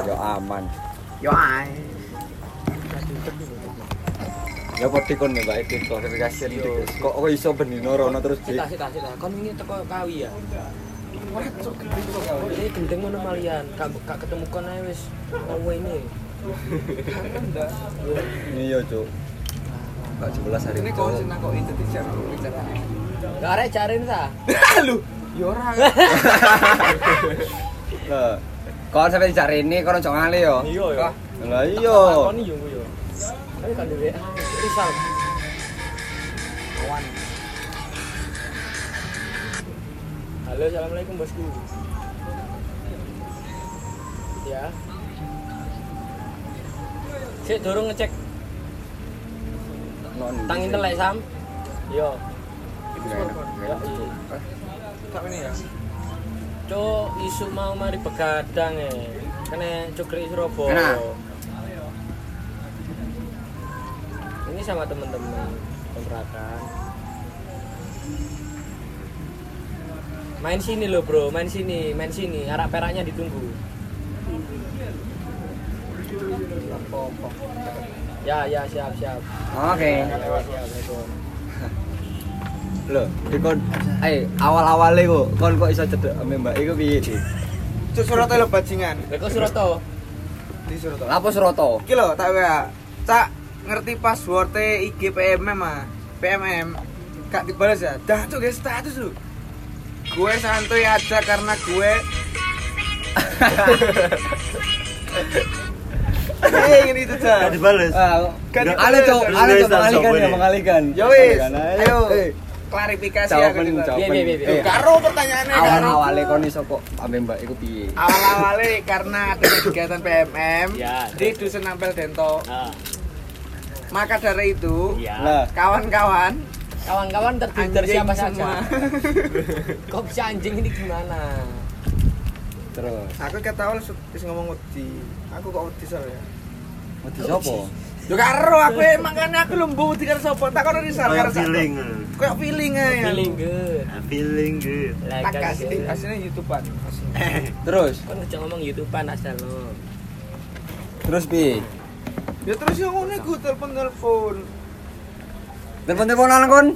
Yo aman. Yo ay. Ya pasti kon nih baik itu verifikasi Kok kok iso beni norono terus sih? Tidak tidak tidak. Kon ingin teko kawi ya? Ini gendeng mana malian? Kak ketemu kon ayo wes kowe ini. Ini yo cuk. Kak sebelas hari. Ini kok sih nak kau itu tidak bicara. Gak ada cariin sa? Lu, yo ora. orang. Kon sampe dicari ini kon ojo ngale yo Iya ya. lah iya Kon yo yo. Tapi kan dhewe risal. Awan. Halo, assalamualaikum bosku. Ya. Sik dorong ngecek non tang intelek Sam. Yo. Cuk. Tak ini ya. Cuk, isu mau mari begadang e. Kene cukri Surabaya. Enak. Ini sama teman-teman kontrakan. Main sini loh bro, main sini, main sini. Arak peraknya ditunggu. Ya, ya, siap, siap. oke Siap, siap. lho di kon eh awal-awale kok kon kok iso cedek ame mbak iku piye sih Cuk Surata lo bajingan. Lha kok Surata? Di Surata. Lapo Seroto Iki lho tak wa. Cak ngerti password IG PMM ah. PMM. Gak dibalas ya. Dah tuh guys status lu. Gue santuy aja karena gue Eh, ini itu Gak dah. dibales. Ah, Kan ale cok, ale cok mengalihkan ya, mengalihkan. Yo wis, Mengalihkan, ayo Eh, klarifikasi jawaban jawaban. Piye, piye, piye, piye. Eh, Karo pertanyaannya awal karo. awalnya kon iso kok ame mbak iku piye? Awal-awalnya karena ada kegiatan PMM Ya. di Dusun Ampel Dento. Maka dari itu, ya. Lah, kawan-kawan Kawan-kawan anjing siapa saja? Kok bisa anjing ini gimana? terus. Aku awal wis ngomong wedi. Aku kok wedi soalnya. Wedi sopo? Yo karo aku eh, makanya aku lembu wedi karo sapa? Tak kono risal karo feeling. Kayak feeling ae. Feeling good. Ah, Feeling good. Tak Like kasih aslinya YouTubean. Terus, Kan ngejak ngomong YouTubean asal lo. terus piye? Ya terus yang ngono iku telepon-telepon. Telepon-teleponan kon?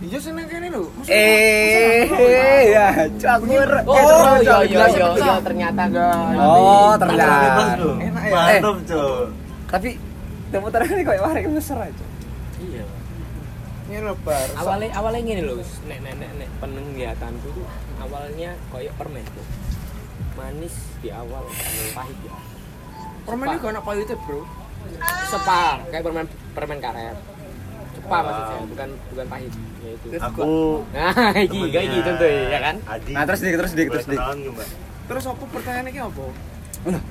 Iya seneng kene lho. Masa- Eh, masa- ya, cakur. Oh, iya, iya iya, iya iya. ternyata enggak. Oh, ternyata. Enak ya? Mantap, Cok. Tapi telepon terakhir ini kayak warik mesra aja. Iya. Ini lho bar. Awalnya awalnya gini loh, nek nek nek nek penglihatan tuh awalnya kayak permen tuh. Manis di awal, pahit ya. permen iki anak pahitnya, Bro. Separ, kayak permen permen karet. Separ maksudnya, bukan bukan pahit. Ya itu. Aku Nah, iki kayak gitu tuh ya kan. Adi. Nah, terus dik, terus dik, terus dik. Terus apa pertanyaannya iki apa? Mang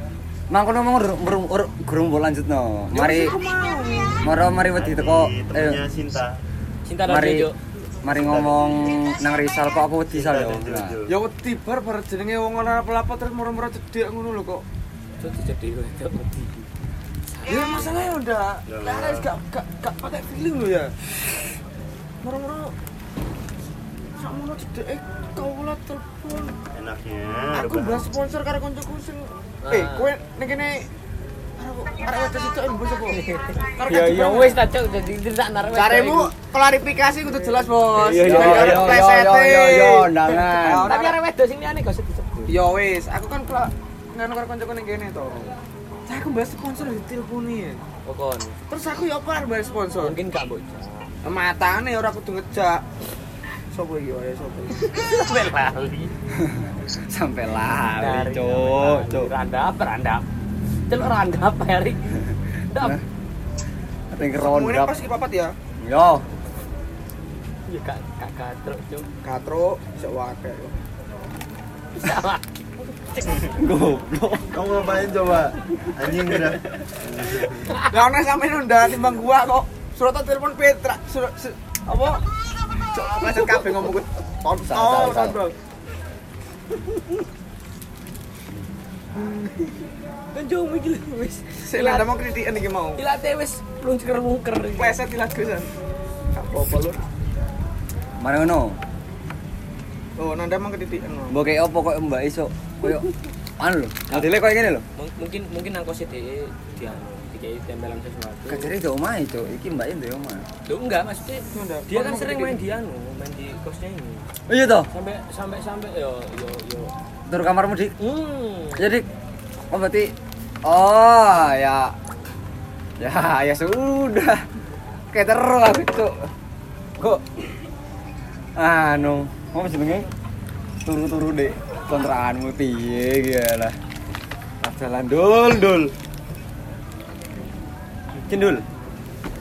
kono ngomong urung urung gurung mbok lanjutno. Mari mau. maro mari wedi teko eh Sinta. Cinta dan mari mari ngomong nang Rizal kok aku wedi sal yo. Sinta. Ya wedi bar bar jenenge wong ora apa-apa terus murah-murah cedek ngono lho kok. Jadi lo itu wedi. Ya masalahnya udah Ya, gak gak gak gak pakai feeling lo ya. Murah-murah sakmono cedek eh kau lah telepon. Enaknya. Aku bahas sponsor karo koncoku sing Ah. eh kowe ning kene Ya ya wis ta cok jadi tidak naruh. Caremu klarifikasi kudu jelas, Bos. Iya, iya, plesete. yo yo yo undangan. Tapi arek wedok sing liyane gak usah disebut. Ya wis, aku kan kela ngono karo koncoku ning kene to. Aku bahas sponsor di teleponi ya. Pokon. Terus aku ya apa arep sponsor? Mungkin gak bocah. Matane ora kudu ngejak. Sopo iki wae sopo? Sampai lali. Sampai lari, Dari cuk, cuk. Randap, randap. Celuk randap, Erik. Dap. Ngomongin rondap. pas iki papat ya. Yo, Ya gak gak gatruk, Cuk. Katro iso wae. Sama. goblok. Kamu ngapain coba? Anjing udah. Lah ana sampeyan nunda timbang gua kok. Surat telepon Petra. Surat apa? Macet kabeh ngomong ku. Salah, Kontol, salah, salah. kontol. Kan jauh iki lho, wis. Sik lah mau kritikan iki mau. Ilate wis plungker-plungker. Pleset ilat gesan. Gak apa-apa lu. Mari ngono. Oh, nanda mau kritikan. Mbok kayak opo kok Mbak iso koyo anu lho modele koyo ngene lho Mung- mungkin mungkin nang dhek dia dikai tempelan sesuatu. Kajare di omahe cuk iki mbake ndek omah. Loh, enggak maksudnya dia kan sering main di anu main di kosnya ini. Oh iya toh? Sampai sampai sampai yo yo yo. Tur kamarmu dik? Hmm. Jadi oh berarti oh ya. Ya ya sudah. Kayak terus aku cuk kok anu mau jenenge? Turu-turu dek kontrakanmu piye gila. Lah jalan dul dul Cindul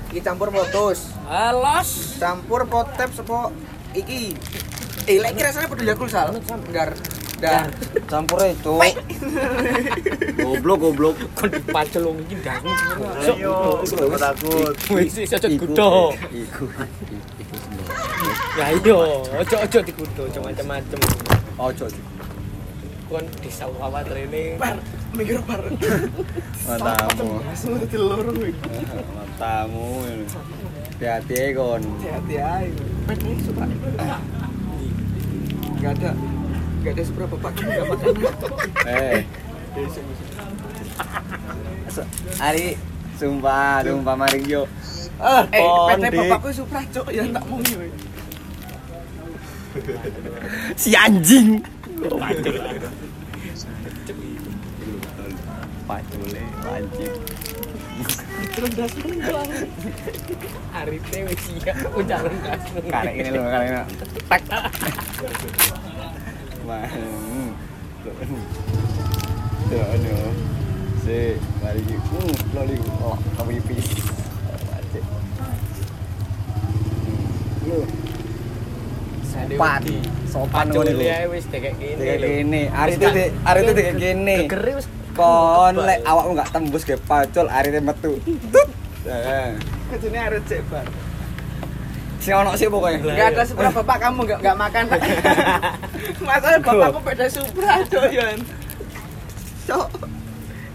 Iki campur potus. alas Campur potep sepo iki. Eh, lek iki rasane peduli aku sal. Enggak. Dar. campur itu goblok goblok kon dipacel wong iki dangu Ayo, aku takut. wis iso cocok kudo iku iku ya iya ojo ojo dikudo ojo macam-macam ojo kon disawat rene Par, mikir par. matamu Langsung dadi loro kuwi. matamu hati-hati kon Hati-hati ae. Pet ini suka. Enggak ada. Enggak ada seberapa bapak kamu makan. eh Ari sumpah sumpah maring yo ah Eh, PT bapakku supra cok ya tak mau yo. si anjing pacule anjing. Arite wis iya ujaran gas karek ini loh karek ini. Tak. Tuh aduh si mari gitu lo li oh kamu ipis wajib lu sopan. sopan ngono lho. wis gini Kayak lho. hari hari. Gegere wis kon lek awakmu gak tembus ke pacul hari ini metu tut eh Kejene harus cek bar. si ono sih pokoknya Enggak ada seberapa bapak kamu enggak enggak makan. Masalah bapakku beda supra cok Yon. Cok.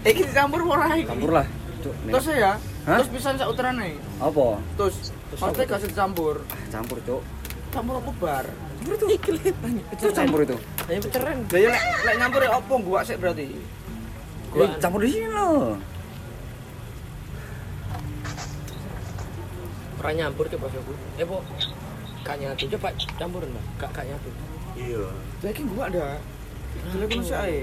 Iki dicampur ora iki. campur lah. Terus ya. Hah? Terus pisan sak uteran ae. apa Terus Maksudnya gak dicampur campur cuk Campur apa bar? itu campur itu Ayo keren. Gaya lek lek nyampur ya opo gua sik berarti Eh, campur di sini loh Ora nyampur ke pas aku. Eh, po. Kak nyatu coba campurin, Mbak. Kak kak nyatu. Iya. Lagi gua ada aku masih ae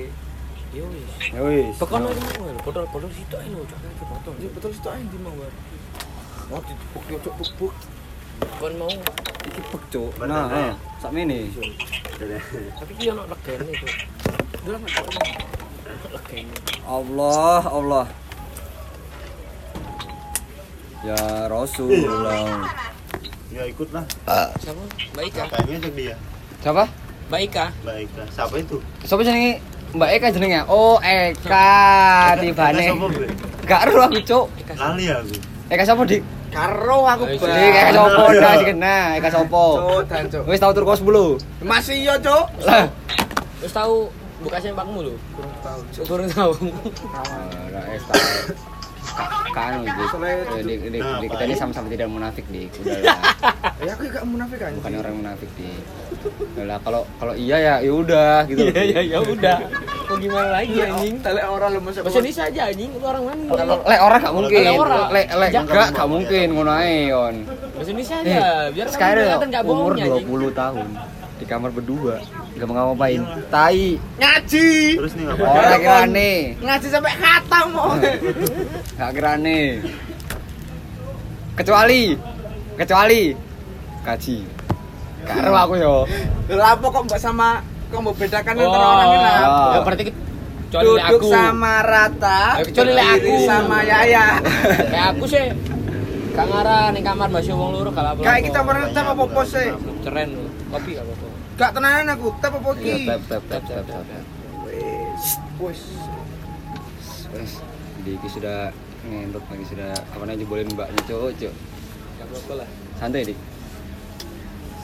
Yo wis. ya wis Bekon aja mau situ ae lho, jangan ke botol. Ini betul situ ae di mau yo buk Kon mau iki pek cuk nah eh, sak mene tapi ki ono legene tuh. Dulu. Allah Allah. Ya Rasulullah Ya ikutlah. Siapa? Mbak Ika. Kayaknya ajak dia. siapa? Mbak Ika. Baik. Siapa itu? siapa jenenge Mbak Eka jenenge? Oh Eka tibane gak ero aku cuk. Lali aku. Eka siapa dik? Karo aku Wis, Dik, Eka sopo dah sih kena Eka sopo Cok dan cok wis tau tur kos 10 Masih iya cok lah. Terus tahu buka sempakmu lho. Kurang tahu Kurang tahu. Ora es tau kan Eh, dik dik Nah, dik kita ini sama-sama tidak munafik dik udahlah Ya aku gak munafik kan bukan orang munafik dik udahlah kalau kalau iya ya ya udah gitu. Iya iya ya udah. Mau gimana lagi anjing? Tele orang lu masuk Bahasa Indonesia aja anjing, lu orang mana? Kalau- lek orang gak mungkin lek Jangan. gak gak mungkin ngono ae yon Bahasa Indonesia Eh, aja, biar sekarang umur bohongnya anjing. 20 tahun di kamar berdua gak mau ngapain tai Ngaji Terus nih ngapain? orang kirane Ngaji sampai khatam mau gak kirane kecuali kecuali kaji karo aku yo Lah apa kok mbak sama Kok mau bedakan antara Oh, orang ini lah Oh. ya berarti ke- kecuali aku. sama rata kecuali lek berdiri aku. sama Yaya Kayak aku sih Gak ngarah ning kamar masih wong loro gak apa-apa. Kayak kita pernah tap apa pos sih Ceren lu. Kopi gak apa-apa. Gak tenanan aku Tap apa Iya, ki tap tap tap tap tap. Wes Wes. Wes, Diki sudah ngentot lagi sudah apa namanya jebolin mbaknya cowok cok Gak apa-apa lah. santai dik.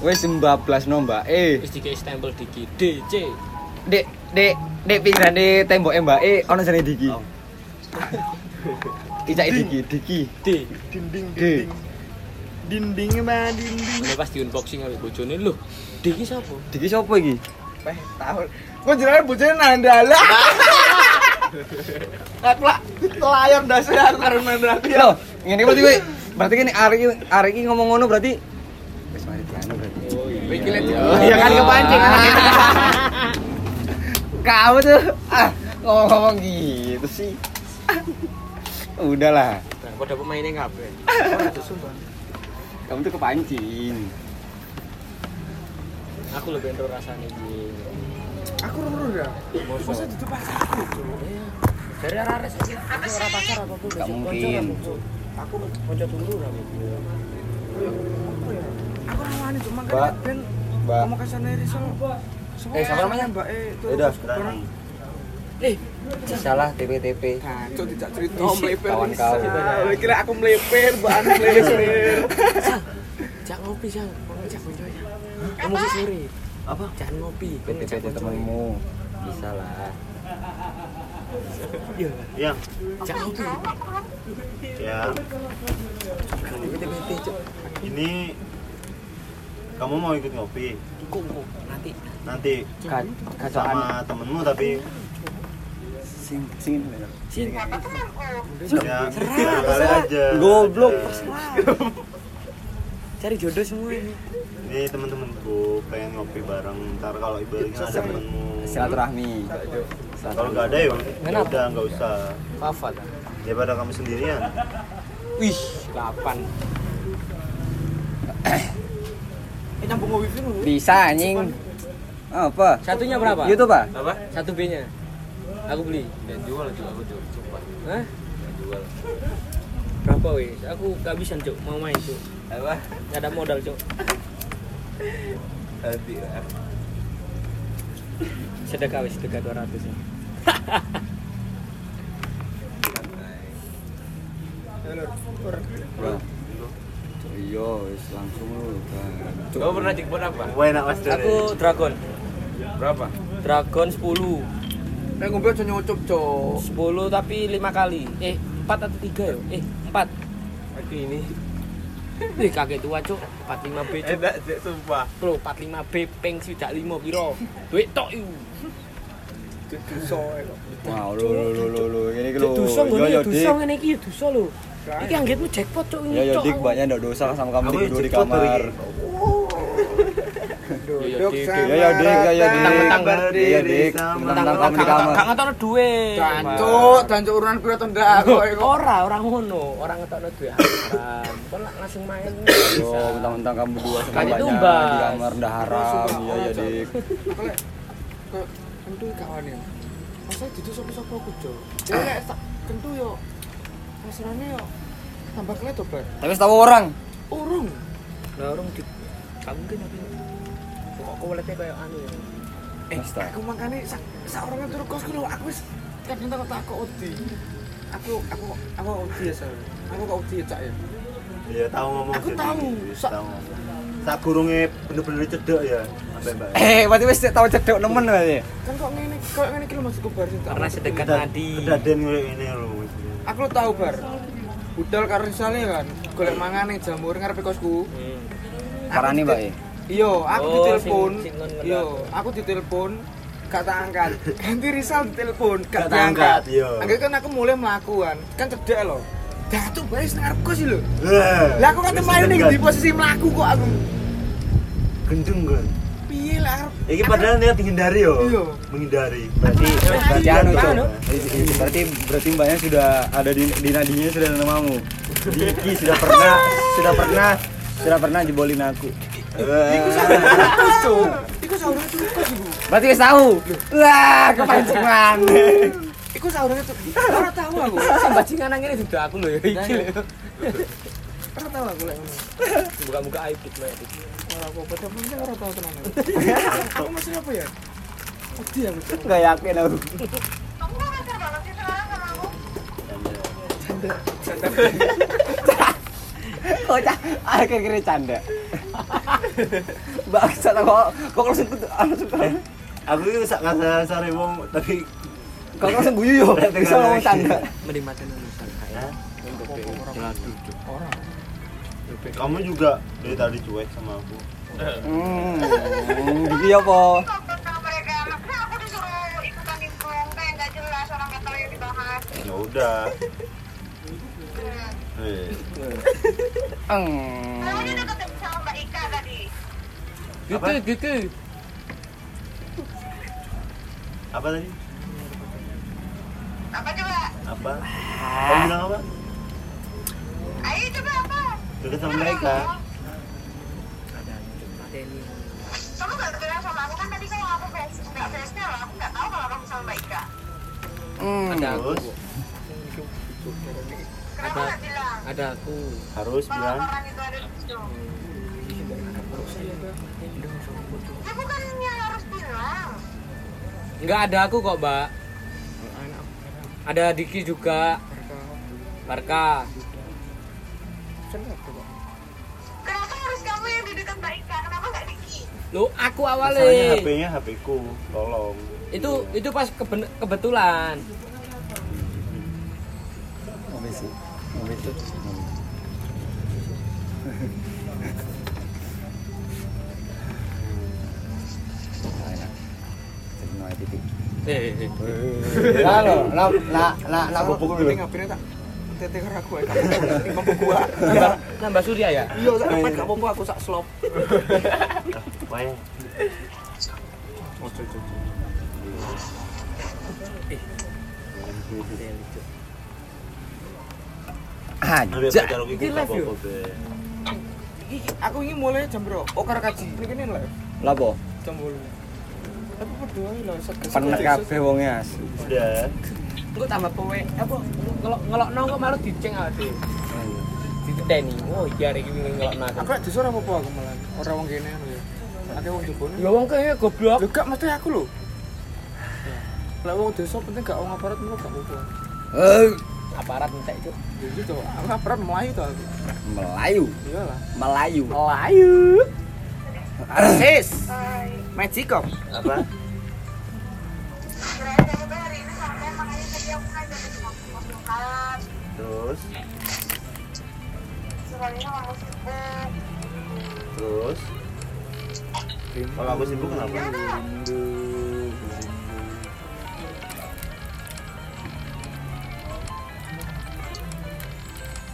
Wes mbablas no mbak. Eh. Wis dikei stempel diki. DC. dek dek dek pinggiran di tembok mbak. Eh ono jane diki? Oh. Icak diki diki. D. Dinding D. dinding Dindingnya mah dinding Ini pas di unboxing kali bojone lho. D iki sapa? diki siapa iki Eh tahun Kok jenenge bojone nandala Aku lah layar dasar aku karo ya. Loh, ngene berarti kowe berarti ini Ari Ari iki ngomong ngono berarti wis mari dianu berarti. Iki lek Oh, iya kan kepancing. Kamu tuh ah ngomong-ngomong gitu sih. Udahlah, Nah, pada pemainnya kabeh. Ora sumpah. Kamu tuh kepancing. Aku lebih ero rasane iki. Aku ora ya. Mosok. Masa di pas aku. Iya. Dari arah-arah saiki aku ora pasar apa tuh. Gak mungkin. Aku kanca dulu aku. Apa ya? Aku ora wani cuma Mbak. kan ben Mbak. kamu ke sana Rizal. Eh, siapa namanya? Mbak eh itu. Udah, sekarang. Eh, Salah TP-TP. Kacau tidak cerita Isi, meleper kawan-kawan. Rizal. Kira aku meleper, jak ngopi konco ya. Kamu sih sore. Apa? Jangan ngopi, temenmu. Bisa lah. Iya. Iya. Ngopi. Ya, ini kamu mau ikut ngopi Kok kok nanti nanti Ka- Kacauan. sama temenmu tapi Sing sing. Sin. ya kali aja. Goblok. Cari jodoh semua ini. Ini temen-temenku pengen ngopi bareng. Ntar kalau ibaratnya ada temenmu. Silaturahmi. Kalau nggak ada ya Kenapa? udah nggak usah. Fafat. Daripada kamu sendirian. Wih, 8. Eh nyambung wifi lu. Bisa anjing. Apa? Satunya berapa? YouTube? Apa? Satu B-nya. Aku beli. Dan jual juga aku jual cepat. Hah? Jual. Berapa weh? Aku kehabisan, Cuk. Mau main, Cuk. Apa? Gak ada modal, Cuk. Hati lah. Sedekah wis, sedekah 200 ya. Bro. Iya, wis langsung lu kan. Kamu pernah jackpot apa? Wah enak mas. Aku dragon. Berapa? Dragon 10. Nek ngombe aja nyucup, Cuk. 10 tapi 5 kali. Eh, 4 atau 3 ya? Eh, 4. Aku ini. Wih, kaget tua, Cuk. 45B, Cuk. Enak sih sumpah. Bro, 45B peng swidak 5 piro? Duit tok iku. Dosa kok. Wow, lu lu lu lu ini lu. dosa Yo ngene dik. ngene iki ya dosa lho. Iki anggitmu jackpot, Cuk. Yo yo dik banyak ndak dosa sama kamu tidur di kamar. hari. Duduk sama Yo yo dik, yo yo dik. Mentang-mentang Iya dik, mentang-mentang kamu di kamar. Gak ngetokno duit. Dancuk, dancuk urunan piro to ndak aku. Ora, orang ngono, orang ngetokno haram. Kon langsung main. Yo, mentang-mentang kamu dua sama Banyak di kamar ndak haram. Iya yo dik. Kentu kawan ya. Masa ditu sapa-sapa. Ya lek tak kentu yo kasarane yo tambah kelet to. Tapi tahu orang. Urung. Lah orang di gak mungkin kuwelete kayak anu ya. Eh, Mas, tak. aku makane sak sak orang turu kos lho, aku wis kadang tak tak kok odi. Aku aku aku odi ya, Sal. Aku kok odi ya, Cak ya. Iya tahu ngomong. Aku tahu. Sa- ngomong. Sak gurunge bener-bener cedek ya. Sampai mbak. Eh, berarti wis tahu cedek nemen berarti. Kan kok ngene, kok ngene iki lho maksudku bar sing Karena sedekat nadi. Kedaden kayak ini loh. Aku lo tahu bar. Budal karo ya kan, golek mangan ning jamur ngarepe kosku. Hmm. Parani, Mbak. eh. Iya, aku Oh, ditelepon. non ngendat. Iya, aku ditelepon gak tak angkat. Ganti Rizal ditelepon, gak Gak diangkat. angkat, iya. Akhirnya kan aku mulai melakukan, kan cedek loh. Datu bae sing ngarep kos iki lho. Lah, aku kan main ning di posisi mlaku kok aku. gendeng kan. Piye lah arep Iki padahal niat dihindari yo. Iya. Menghindari. Berarti berarti anu, Cuk. Anu. Berarti berarti mbaknya sudah ada di di nadinya sudah ada namamu. Jadi Iki sudah pernah sudah pernah sudah pernah jebolin aku. Iku Cuk. Berarti wis tahu. Lah, kepancingan. Iku. Ora tahu aku. Sing bajingan nang ngene juga aku lho ya iki lho. Ora tahu aku lek. Buka-buka aib gitu ya. Ora apa-apa, tapi ora tahu tenan. Aku masih apa ya? Odi aku. Cuk. Enggak yakin aku. Kocak, akhir-akhirnya canda. Bangsa kok kok langsung langsung Aku itu sak kasar wong tapi kok langsung guyu yo. Bisa ngomong canda. Mending maten anu ya, Jeladu, Cuk. Ora. kamu juga dari tadi cuek sama aku. Hmm, apa? aku nggak jelas orang kata ya udah Eh, Eng. Gitu gitu apa tadi Apa coba? apa kamu bilang apa Ayo coba apa? deket sama mereka Kamu gak bilang sama aku kan tadi kalau aku face nggak face nya loh. Aku nggak tahu kalau kamu sama Mbak Ika. Hmm. ada aku terus Kenapa Ada. bilang? ada aku harus Kalau bilang orang itu ada di situ. Ya bukannya harus bilang. nggak ada aku kok mbak ada Diki juga Barka Kenapa harus kamu yang di dekat Mbak Ika? Kenapa nggak Diki? lu aku masalahnya awalnya HP-nya HP ku tolong itu itu pas keben- kebetulan eh eh, eh. Lah lo, lah lah lah dulu. ngapain tak? Tete karo aku ae. Mampu gua. nambah surya ya Iya, sak dapat gak apa-apa aku sak slop. Wae. Ojo ojo. Nabi Aja. pacar aku Iki gak live yo. apa-apa be Iki aku ini mulai jam berapa? Oh karo kaji. Ini kene live Lah po? jam 8. Tapi berdua lho Penek kabeh wonge as. udah Engko tambah kowe apa ngelok ngelokno kok malu diceng ade. Diteni. Oh iya iki ngelokno aku. Aku ora apa-apa aku malah. Ora wong kene anu ya. Ate wong jebone. Ya wong kaya goblok. Lho gak mesti aku lho. Lah wong desa penting gak wong aparat menurut gak apa-apa. Eh, Aparat entek itu. Ya gitu. Aku aparat Melayu tuh aku. Melayu. Iyalah. Melayu. Melayu. Sis, Hai. Magicom. apa terus terus kalau aku sibuk kenapa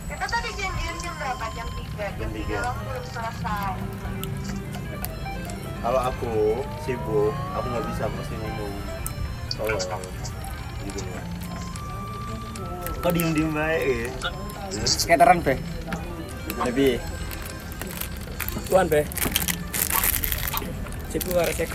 Kita tadi janjian jam berapa? Jam 3. Jam 3 kamu belum selesai. Kalau aku sibuk aku nggak bisa pasti ngomong tolong gitu kok diem diem baik ya Skateran be. Lebih. Tuan be. Sipu arek cek